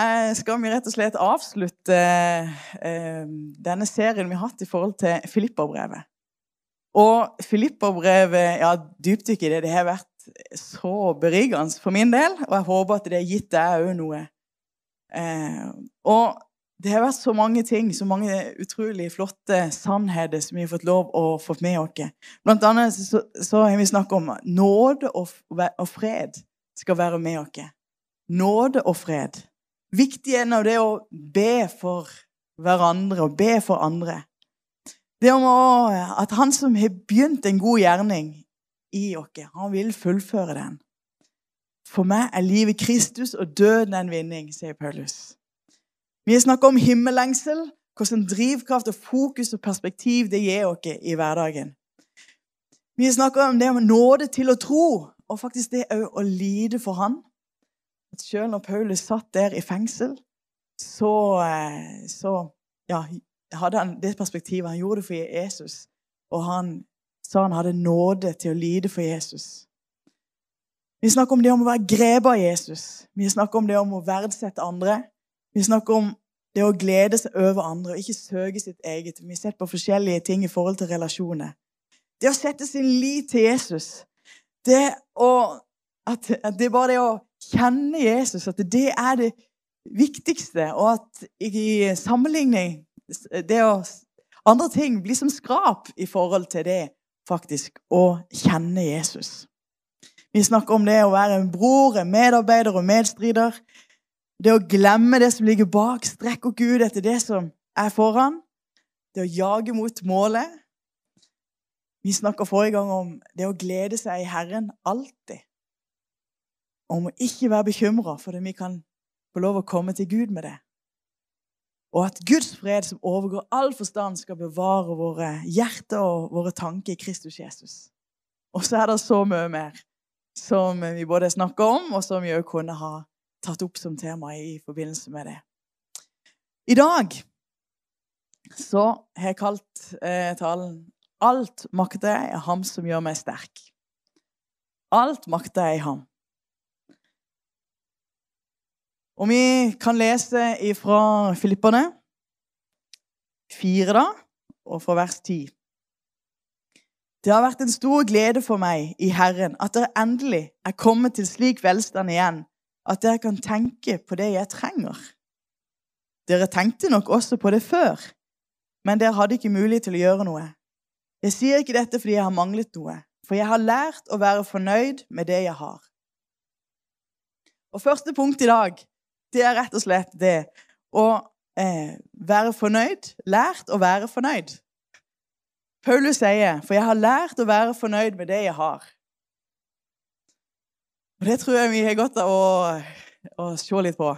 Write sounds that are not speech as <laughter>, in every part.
eh, skal vi rett og slett avslutte eh, denne serien vi har hatt i forhold til Filipperbrevet. Og Filipperbrevet, ja, dypdykk i det, det har vært så berigende for min del, og jeg håper at det har gitt deg òg noe. Eh, og det har vært så mange ting, så mange utrolig flotte sannheter som vi har fått lov å få med oss. Blant annet så, så har vi snakket om nåde og, og, fred skal være med oss. Nåde og fred. Viktig av det å be for hverandre og be for andre. Det om å, at han som har begynt en god gjerning i oss, han vil fullføre den. For meg er livet Kristus og døden en vinning, sier Paulus. Vi har snakka om himmellengsel, hvordan drivkraft og fokus og perspektiv det gir oss i hverdagen. Vi har snakka om det med nåde til å tro, og faktisk det òg å lide for Han. At Selv når Paulus satt der i fengsel, så, eh, så ja, hadde han det perspektivet. Han gjorde det for Jesus, og han sa han hadde nåde til å lide for Jesus. Vi snakker om det om å være grepet av Jesus. Vi snakker om det om å verdsette andre. Vi snakker om det å glede seg over andre og ikke søke sitt eget. Vi sett på forskjellige ting i forhold til relasjoner. Det å sette sin lit til Jesus, det, å, at, at det er bare det å kjenne Jesus, at det er det viktigste, og at i sammenligning det å, Andre ting blir som skrap i forhold til det faktisk å kjenne Jesus. Vi snakker om det å være en bror, en medarbeider og medstrider. Det å glemme det som ligger bak, strekke Gud etter det som er foran. Det å jage mot målet. Vi snakka forrige gang om det å glede seg i Herren alltid. Om å ikke være bekymra for det vi kan få lov å komme til Gud med det. Og at Guds fred, som overgår all forstand, skal bevare våre hjerter og våre tanker i Kristus Jesus. Og så er det så mye mer som vi både snakker om, og som vi òg kunne ha tatt opp som tema i forbindelse med det. I dag så har jeg kalt eh, talen 'Alt makter jeg er ham som gjør meg sterk'. Alt makter jeg i ham. Og vi kan lese fra Filipperne 4, da, og fra vers 10. Det har vært en stor glede for meg i Herren at dere endelig er kommet til slik velstand igjen at dere kan tenke på det jeg trenger. Dere tenkte nok også på det før, men dere hadde ikke mulighet til å gjøre noe. Jeg sier ikke dette fordi jeg har manglet noe, for jeg har lært å være fornøyd med det jeg har. Og Første punkt i dag det er rett og slett det å eh, være fornøyd. Lært å være fornøyd. Paulus sier, 'For jeg har lært å være fornøyd med det jeg har'. Og Det tror jeg vi har godt av å, å, se litt på.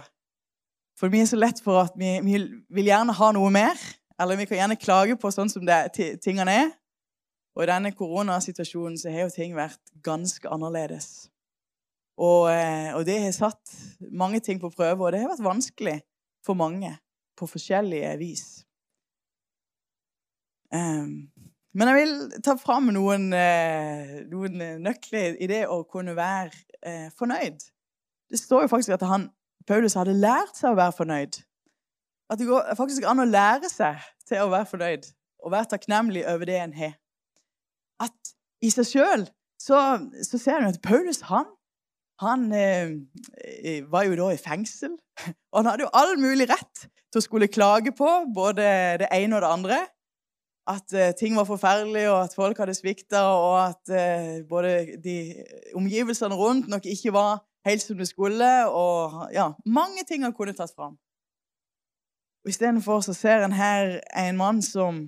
For vi er så lett for at vi, vi, vil gjerne ha noe mer. Eller vi kan gjerne klage på sånn som det, tingene er. Og i denne koronasituasjonen så har jo ting vært ganske annerledes. Og, eh, og, det har satt mange ting på prøve, og det har vært vanskelig for mange på forskjellige vis. Um, men jeg vil ta fram noen, eh, noen nøkler i det å kunne være eh, fornøyd. Det står jo faktisk at han, Paulus hadde lært seg å være fornøyd. At det går faktisk an å lære seg til å være fornøyd og være takknemlig over det en har. At i seg sjøl så, så, ser en at Paulus han, han eh, eh, var jo da i fengsel. <laughs> Og han hadde jo all mulig rett til å skulle klage på både det ene og det andre at eh, ting var forferdelig, og at folk hadde svikta, og at eh, både de omgivelsene rundt nok ikke var helt som det skulle. Og ja, mange ting han kunne tatt fram. Istedenfor så ser en her en mann som,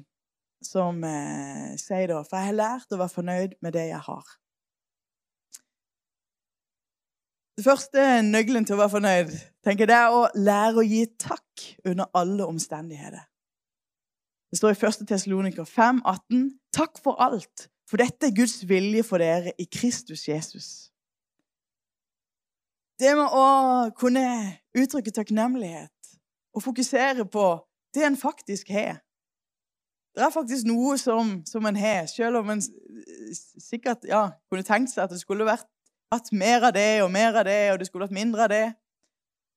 som uh, sier da For jeg har lært å være fornøyd med det jeg har. Det første nøkkelen til å være fornøyd tenker jeg, det er å lære å gi takk under alle omstendigheter. Det står i 1. Tessaloniker 5, 18, Takk for alt, for dette er Guds vilje for dere i Kristus Jesus. Det med å kunne uttrykke takknemlighet og fokusere på det en faktisk har. Det er faktisk noe som, som en har, selv om en sikkert ja, kunne tenkt seg at det skulle vært hatt mer av det og mer av det, og det skulle vært mindre av det.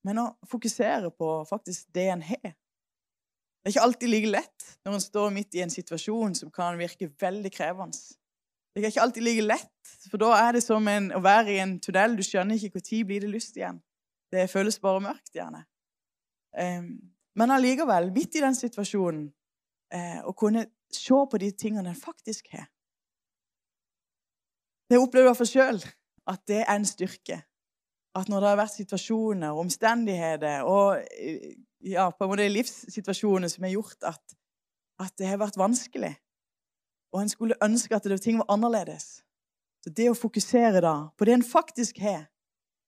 men å fokusere på faktisk det en har. Det er ikke alltid like lett når en står midt i en situasjon som kan virke veldig krevende. Det er ikke alltid like lett, for da er det som en, å være i en tunnel. Du skjønner ikke når blir det lyst igjen. Det føles bare mørkt, gjerne. Um, men allikevel, midt i den situasjonen, uh, å kunne se på de tingene en faktisk har. Det opplever jeg for sjøl at det er en styrke. At når det har vært situasjoner, omstendigheter og ja, på en måte livssituasjoner som har gjort at, at det har vært vanskelig, og en skulle ønske at det, ting var annerledes Så det å fokusere da på det en faktisk har,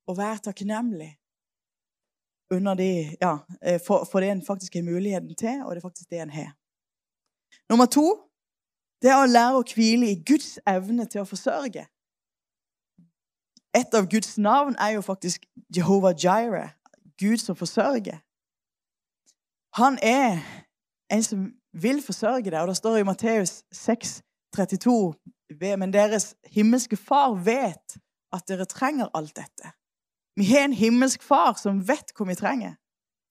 og være takknemlig de, ja, eh, for, for, det en faktisk har muligheten til, og det er faktisk det en har. Nummer to det er å lære å hvile i Guds evne til å forsørge. Et av Guds navn er jo faktisk Jehova Jireh, Gud som forsørger. Han er en som vil forsørge deg, og det står i Matteus 6, 32 Men deres himmelske far vet at dere trenger alt dette. Vi har en himmelsk far som vet hva vi trenger.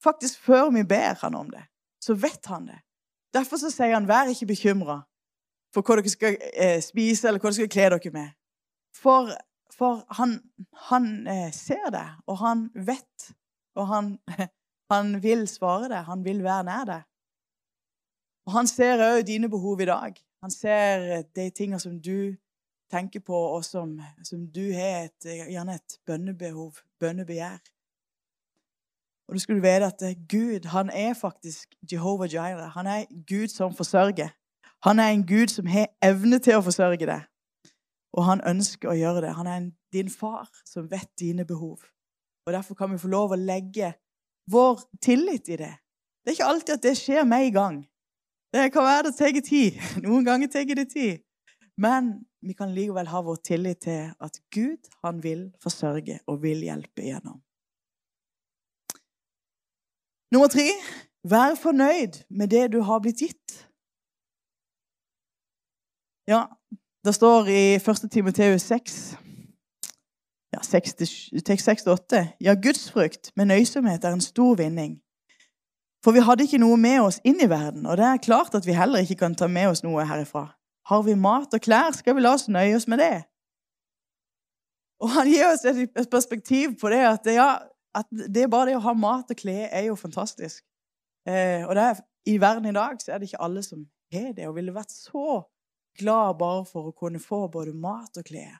Faktisk før vi ber han om det, så vet han det. Derfor så sier han, vær ikke bekymra for hva dere skal eh, spise, eller hva dere skal kle dere med. For for han, han eh, ser det, og han vet, og han, <laughs> han vil svare det. Han vil være nær det. Og han ser òg dine behov i dag. Han ser de tingene som du tenker på, og som, som du har et, gjerne et bønnebehov, bønnebegjær. Og du skulle vite at eh, Gud han er faktisk Jehovah Jireh. Han er Gud som forsørger. Han er en Gud som har evne til å forsørge deg. Og han ønsker å gjøre det. Han er en, din far som vet dine behov. Og Derfor kan vi få lov å legge vår tillit i det. Det er ikke alltid at det skjer med en gang. Det kan være det tar tid. <laughs> Noen ganger tar det tid. Men vi kan likevel ha vår tillit til at Gud han vil forsørge og vil hjelpe igjennom. Nummer tre vær fornøyd med det du har blitt gitt. Ja, det står i 1. Timoteus 6, ja, 6-8 Ja, gudsfrykt med nøysomhet er en stor vinning. For vi hadde ikke noe med oss inn i verden, og det er klart at vi heller ikke kan ta med oss noe herifra. Har vi mat og klær, skal vi la oss nøye oss med det. Og han gir oss et perspektiv på det at, ja, at det bare det å ha mat og klær er jo fantastisk. Eh, og er, i verden i dag så er det ikke alle som har det, og ville vært så glad bare for å kunne få både mat og klær.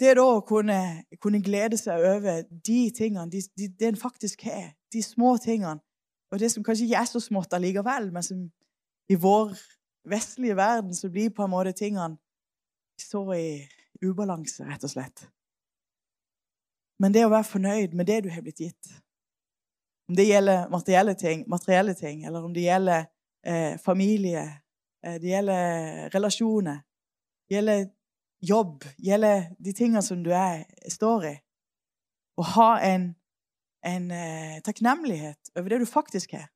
Det da å kunne, kunne, glede seg over de tingene, de, de, det en faktisk har, de små tingene, og det som kanskje ikke er så smått allikevel, men som i vår vestlige verden så blir på en måte tingene så i ubalanse, rett og slett. Men det å være fornøyd med det du har blitt gitt, om det gjelder materielle ting, materielle ting eller om det gjelder eh, familie, det gjelder relasjoner. Det gjelder jobb. Det gjelder de tingene som du er, står i. Å ha en, en eh, takknemlighet over det du faktisk har.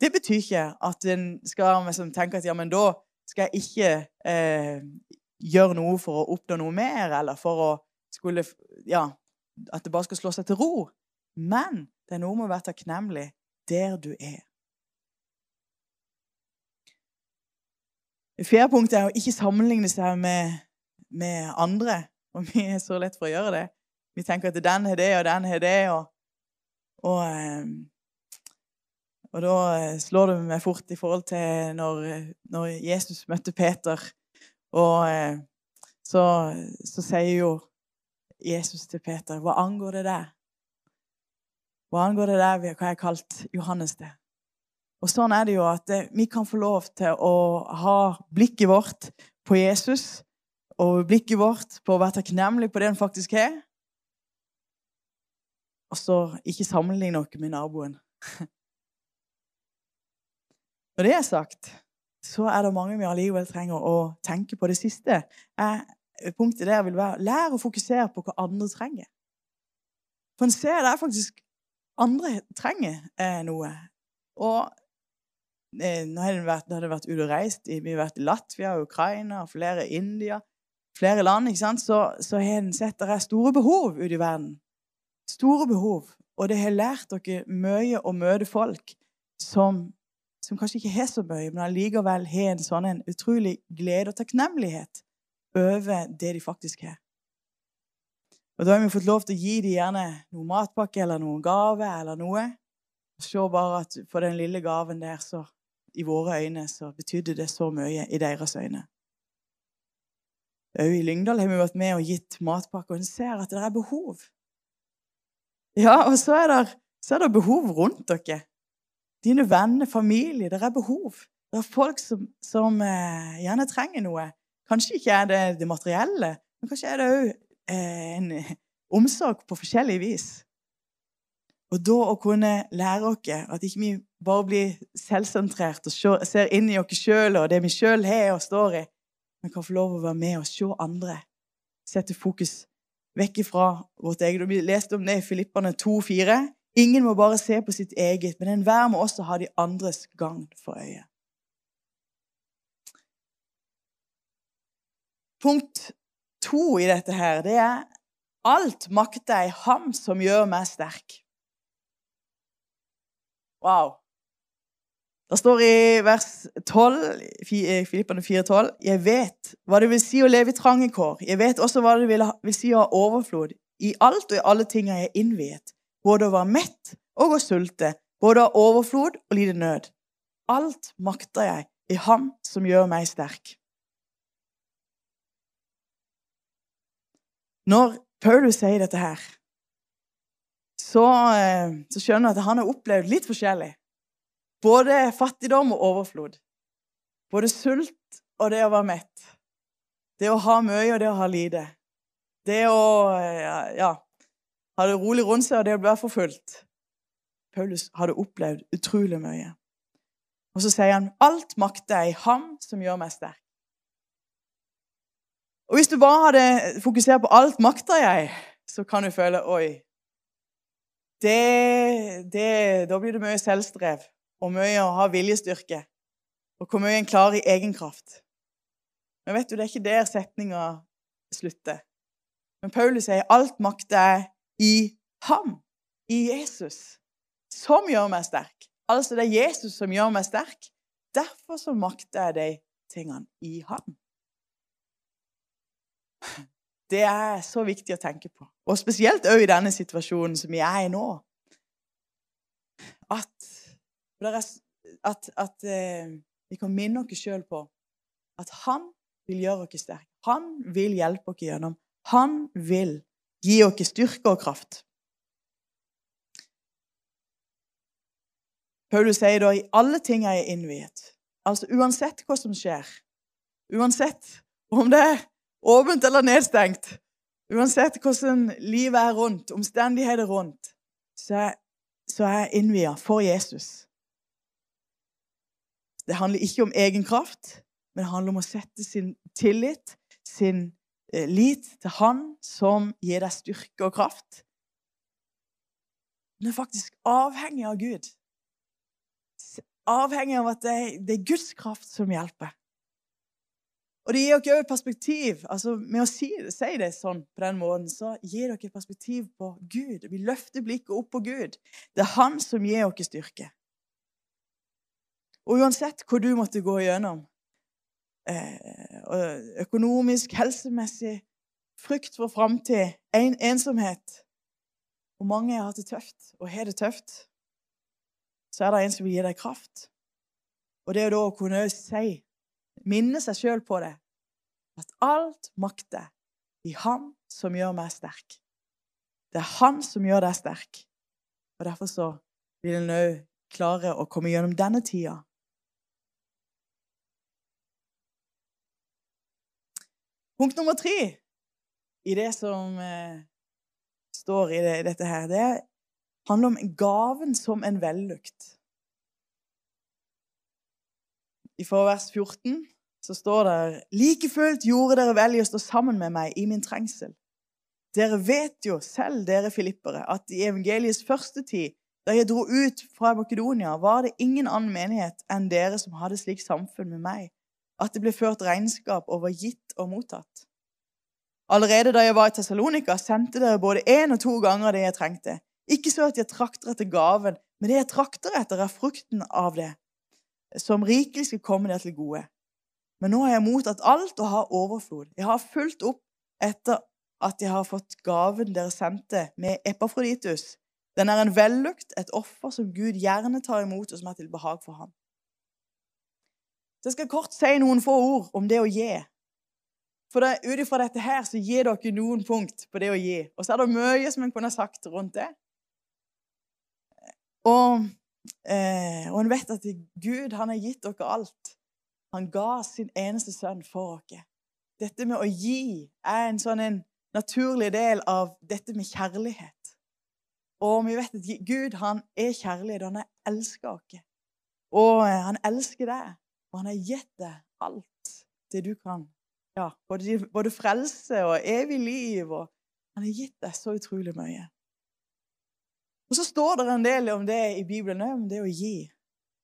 Det betyr ikke at en skal liksom, tenke at ja, men da skal jeg ikke eh, gjøre noe for å oppnå noe mer, eller for å skulle Ja, at det bare skal slå seg til ro. Men det er noe med å være takknemlig der du er. Det fjerde punktet er å ikke sammenligne seg med, med, andre. Og vi er så lett for å gjøre det. Vi tenker at den har det, og den har det. Og, og, ehm, og, da slår det meg fort i forhold til når, når Jesus møtte Peter. Og eh, så, så, sier jo Jesus til Peter, hva angår det der? Hva angår det der hva jeg har kalt Johannes det? Og sånn er det jo at eh, vi kan få lov til å ha blikket vårt på Jesus og blikket vårt på å være takknemlig på det han faktisk har. Og så ikke sammenligne oss med naboen. <laughs> Når det er sagt, så er det mange vi allikevel trenger å tenke på. Det siste er, punktet der vil være lær å fokusere på hva andre trenger. For en ser er faktisk andre trenger eh, noe. Og Eh, nå har det vært, det vært ute og reist. Vi har vært i Latvia, Ukraina, flere India, flere land. ikke sant? Så, så har en sett det er store behov ute i verden. Store behov. Og det har lært dere mye å møte folk som, som kanskje ikke har så mye, men allikevel har en sånn en utrolig glede og takknemlighet over det de faktisk har. Og Da har vi fått lov til å gi dem gjerne noe matpakke eller noen gave eller noe. Se bare at for den lille gaven der, så i våre øyne, så betydde det så mye i deres øyne. Òg i Lyngdal har vi vært med og gitt matpakke, og en ser at det er behov. Ja, og så er, det, så er det behov rundt dere. Dine venner, familie. Det er behov. Det er folk som, som eh, gjerne trenger noe. Kanskje ikke er det det materielle, men kanskje er det òg eh, en omsorg på forskjellig vis. Og da å kunne lære oss at ikke vi bare blir selvsentrert og ser inn i oss sjøl og det vi sjøl har og står i, men kan få lov å være med og se andre. Sette fokus vekk fra vårt eget. Vi leste om det i Filippane 2,4. Ingen må bare se på sitt eget, men enhver må også ha de andres gagn for øye. Punkt to i dette her, det er alt makter i ham som gjør meg sterk. Wow. Det står i vers 12, Filippene 4,12.: Jeg vet hva det vil si å leve i trange kår. Jeg vet også hva det vil, si å ha overflod. I alt og i alle ting er jeg innviet. Både å være mett og å sulte. Både å ha overflod og lide nød. Alt makter jeg i Ham som gjør meg sterk. Når Paulus sier dette her, så, eh, så skjønner jeg at han har opplevd litt forskjellig. Både fattigdom og overflod. Både sult og det å være mett. Det å ha mye og det å ha lite. Det å ja, ha det rolig rundt seg og det å bli forfulgt. Paulus hadde opplevd utrolig mye. Og så sier han alt makter jeg i ham som gjør meg sterk. Og Hvis du bare hadde fokusert på alt makter jeg, så kan du føle Oi. Det, det, da blir det mye selvstrev og mye å ha viljestyrke. Og hvor mye en klarer i egen kraft. Men vet du, det er ikke der setninga slutter. Men Paulus sier alt makter er i ham, i Jesus, som gjør meg sterk. Altså det er Jesus som gjør meg sterk. Derfor så makter jeg de tingene i ham. Det er så viktig å tenke på. Og spesielt òg i denne situasjonen som vi er i nå. At, at, at eh, vi kan minne oss sjøl på at han vil gjøre oss sterke. Han vil hjelpe oss gjennom. Han vil gi oss styrke og kraft. Paulus sier da i alle ting er innviet. Altså uansett hva som skjer, uansett om det er åpent eller nedstengt, uansett hvordan livet er rundt, omstendigheter rundt, så er, så er jeg innvia for Jesus. Det handler ikke om egen kraft, men det handler om å sette sin tillit, sin eh, lit til Han som gir deg styrke og kraft. Den er faktisk avhengig av Gud. Avhengig av at det er, det er Guds kraft som hjelper. Og det gir dere òg perspektiv. altså Med å si, si, det sånn på den måten, så gir dere perspektiv på Gud. Vi løfter blikket opp på Gud. Det er Han som gir dere styrke. Og uansett hva du måtte gå igjennom, eh, økonomisk, helsemessig, frykt for framtid, en, ensomhet Og mange har hatt det tøft, og har det tøft. Så er det en som vil gi deg kraft. Og det er da å kunne si minne seg sjøl på det. At alt makter i Han som gjør meg sterk. Det er han som gjør deg sterk. Og Derfor så vil en òg klare å komme gjennom denne tida. Punkt nummer tre i det som eh, står i det, dette her, det handler om gaven som en vellukt. I vers 14 så står det Like fullt gjorde dere vel i å stå sammen med meg i min trengsel. Dere vet jo selv, dere filippere, at i evangeliets første tid, da jeg dro ut fra Makedonia, var det ingen annen menighet enn dere som hadde slikt samfunn med meg, at det ble ført regnskap over gitt og mottatt. Allerede da jeg var i Tessalonika, sendte dere både én og to ganger det jeg trengte. Ikke så at jeg trakter etter gaven, men det jeg trakter etter, er frukten av det, som rikelig skal komme dere til gode. Men nå har jeg mottatt alt og har overflod. Jeg har fulgt opp etter at jeg har fått gaven dere sendte med Epafroditus. Den er en vellukt, et offer som Gud gjerne tar imot, og som er til behag for ham. Så jeg skal kort si noen få ord om det å gi. For ut ifra dette her så gir dere noen punkt på det å gi. Og så er det mye som en kunne sagt rundt det. Og, eh, og en vet at Gud han har gitt dere alt. Han ga sin eneste sønn for dere. Dette med å gi er en sånn en naturlig del av dette med kjærlighet. Og vi vet at Gud han er kjærlighet, og han elsker oss. Og eh, han elsker deg, og han har gitt deg alt det du kan ja, både, både, frelse og evig liv. Og han har gitt deg så utrolig mye. Og så står det en del om det i Bibelen om det å gi.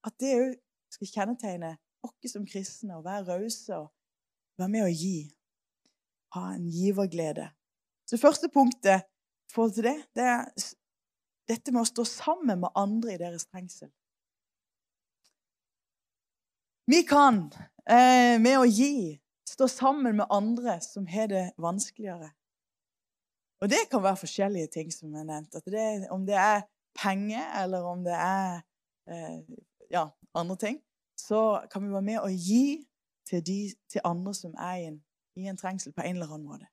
At det òg skal kjennetegne oss som kristne, å være rause og være med å gi. Ha en giverglede. Så det første punktet i forhold til det, det er dette med å stå sammen med andre i deres trengsel. Vi kan, eh, med å gi, stå sammen med andre som har det vanskeligere. Og det kan være forskjellige ting, som er nevnt. Det, om det er penger, eller om det er eh, ja, andre ting, så kan vi være med å gi til, de, til andre som er i en, i en, trengsel på en eller annen måte.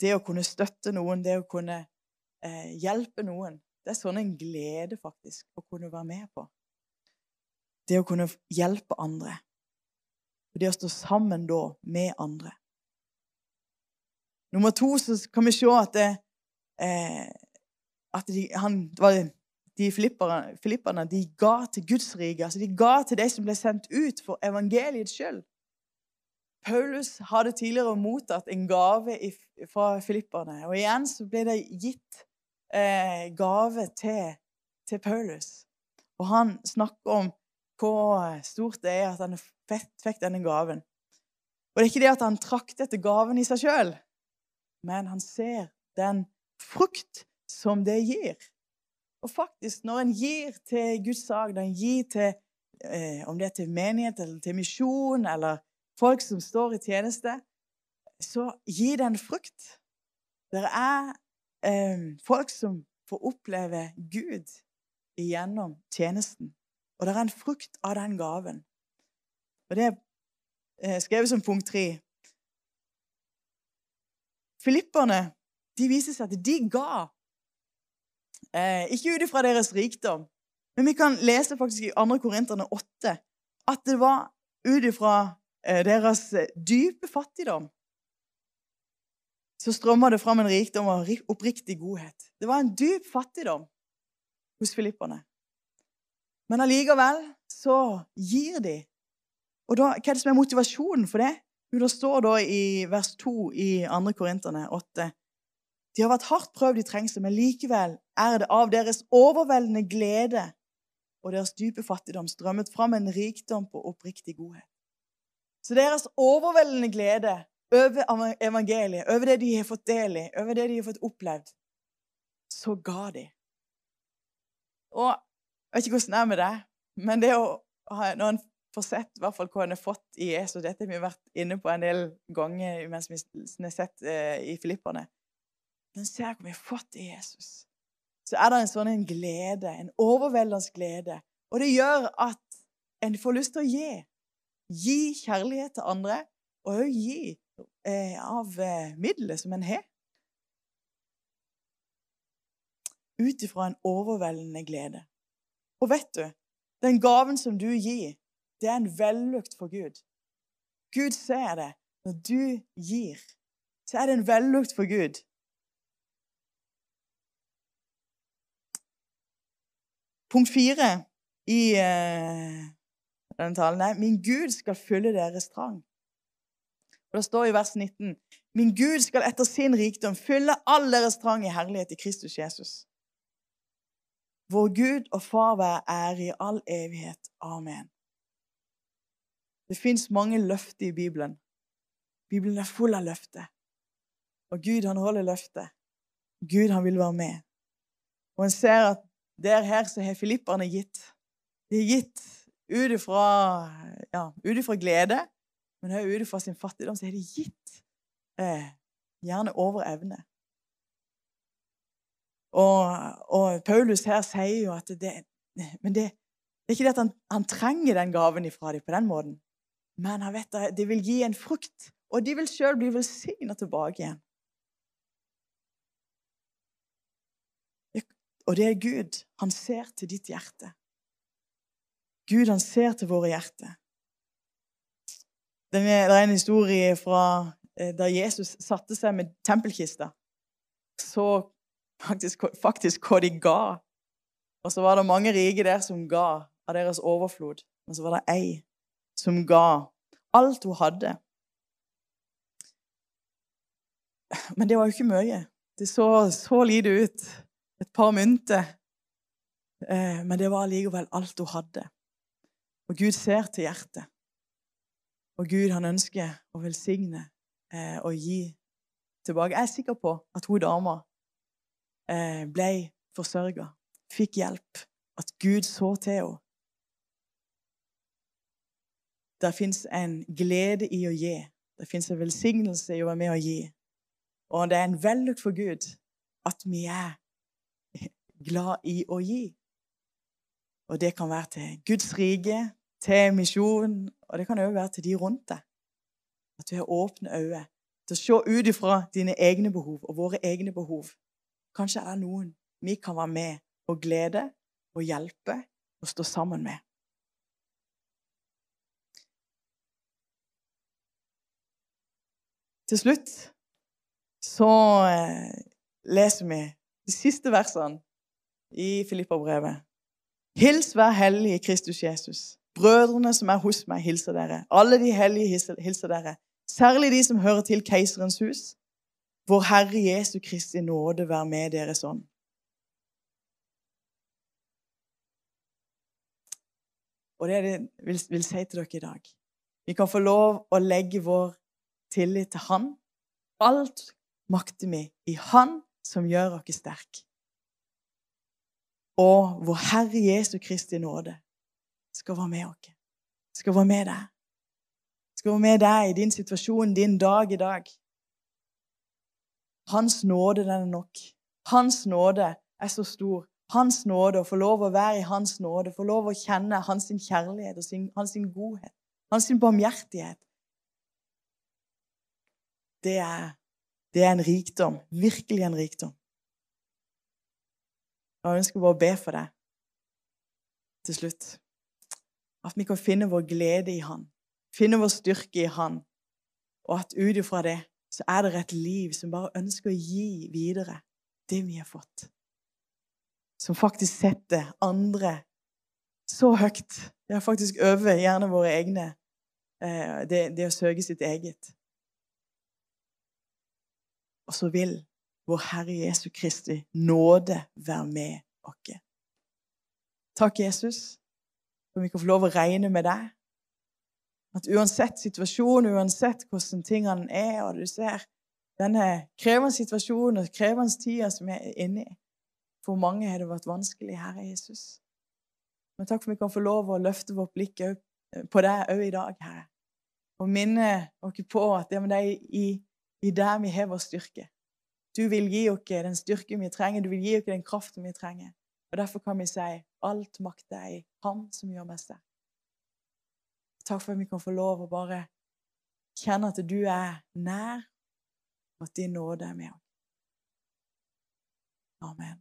Det å kunne støtte noen, det å kunne eh, hjelpe noen, det er sånn en glede faktisk å kunne være med på. Det å kunne hjelpe andre. Og det å stå sammen da med andre. Nummer to så kan vi se at, det, eh, at de, han, de filipperne, de ga til Guds rike. Altså de ga til de som ble sendt ut for evangeliets skyld. Paulus hadde tidligere mottatt en gave fra filipperne. Og igjen så ble det gitt eh, gave til, til Paulus. Og han snakker om hvor stort det er at han fikk denne gaven. Og det er ikke det at han trakter etter gaven i seg sjøl, men han ser den frukt som det gir. Og faktisk, når en gir til Guds sak, når en gir til eh, om det er til menighet eller til misjon eller folk som står i tjeneste, så gir det en frukt. Det er eh, folk som får oppleve Gud gjennom tjenesten. Og det er en frukt av den gaven. Og det er eh, skrevet som punkt tre. Filipperne de viser seg at de ga. Eh, ikke ut ifra deres rikdom, men vi kan lese faktisk i 2. Korinterne 8 at det var ut ifra eh, deres dype fattigdom så strømmer det fram en rikdom og oppriktig godhet. Det var en dyp fattigdom hos filipperne. Men allikevel så gir de. Og da, Hva er det som er motivasjonen for det? Jo, Det står da i vers 2 i 2. Korinterne 8. De har vært hardt prøvd i trengsel, men likevel er det av deres overveldende glede og deres dype fattigdom strømmet fram en rikdom på oppriktig godhet. Så deres overveldende glede over evangeliet, over det de har fått del i, over det de har fått opplevd, så ga de. Og jeg vet ikke hvordan det er med deg, men det å ha, når en får sett hva en har fått i Jesus Dette har vi vært inne på en del ganger mens vi har sett eh, i Filipperne. Når en ser hva vi har fått i Jesus, så er det en sånn en glede, en overveldende glede. Og det gjør at en får lyst til å gi. Gi kjærlighet til andre, og òg gi eh, av eh, middelet som en har. Ut ifra en overveldende glede. Og vet du, den gaven som du gir, det er en vellukt for Gud. Gud ser det. Når du gir, så er det en vellukt for Gud. Punkt fire i uh, denne talen er Min Gud skal fylle deres trang. Og Det står i vers 19 Min Gud skal etter sin rikdom fylle all deres trang i herlighet i Kristus Jesus. Vår Gud og Far være ære i all evighet. Amen. Det fins mange løfter i Bibelen. Bibelen er full av løfter. Og Gud, han holder løftet. Gud, han vil være med. Og en ser at der her så har filipperne gitt. De har gitt ut ifra ja, glede, men også ut ifra sin fattigdom, så har de gitt eh, gjerne over evne. Og, og, Paulus her sier jo at det, men det, det er ikke det at han, han trenger den gaven ifra dem på den måten. Men han vet at det vil gi en frukt, og de vil sjøl bli velsigna tilbake igjen. Og det er Gud. Han ser til ditt hjerte. Gud, han ser til våre hjerter. Det er en historie fra eh, da Jesus satte seg med tempelkista. Så faktisk, faktisk hva de ga. Og så var det mange rike der som ga av deres overflod. Men så var det ei som ga alt hun hadde. Men det var jo ikke mye. Det så så lite ut et par mynter. Eh, men det var allikevel alt hun hadde. Og Gud ser til hjertet. Og Gud han ønsker å velsigne eh, og gi tilbake. Jeg er sikker på at hun dama eh, ble forsørga, fikk hjelp, at Gud så til henne. Det fins en glede i å gi. Det fins en velsignelse i å være med å gi. Og det er en vellukt for Gud at vi er glad i å gi. Og det kan være til Guds rike, til misjon, og det kan òg være til de rundt deg. At du har åpne øyne til å se ut ifra dine egne behov og våre egne behov. Kanskje er det noen vi kan være med og glede og hjelpe og stå sammen med. Til slutt så eh, leser vi de siste versene i Filippa-brevet. Hils hver hellige Kristus Jesus. Brødrene som er hos meg, hilser dere. Alle de hellige hilser dere. Særlig de som hører til keiserens hus. Vår Herre Jesu Kristi nåde være med dere sånn. Og det er det jeg vil, vil si til dere i dag. Vi kan få lov å legge vår tillit til Han. Alt makter vi i Han som gjør oss sterke og vår Herre Jesu Kristi nåde skal være med oss. Skal være med deg. Skal være med deg i din situasjon, din dag i dag. Hans nåde, den er nok. Hans nåde er så stor. Hans nåde, å få lov å være i Hans nåde, få lov å kjenne Hans kjærlighet og Hans godhet, Hans barmhjertighet det er, det er en rikdom. Virkelig en rikdom. Jeg ønsker bare å be for deg til slutt. At vi kan finne vår glede i Han, finne vår styrke i Han, og at ut ifra det så er det et liv som bare ønsker å gi videre det vi har fått. Som faktisk setter andre så høyt. Ja, faktisk øver gjerne våre egne eh, det, det å søke sitt eget. Og så vil vår Herre Jesu Kristi nåde være med oss. Takk, Jesus, for vi kan få lov å regne med deg. At uansett situasjon, uansett hvordan tingene er, og du ser denne krevende situasjonen og krevende tida som vi er inne i For mange har det vært vanskelig, Herre Jesus. Men takk for at vi kan få lov å løfte vårt blikk på deg òg i dag, Herre. Og minne oss på at det er i, i deg vi har vår styrke. Du vil gi oss den styrken vi trenger, du vil gi oss den kraften vi trenger. Og Derfor kan vi si alt makt er i Han som gjør meg sterk. Takk for at vi kan få lov å bare kjenne at du er nær, og at din nåde er med oss. Amen.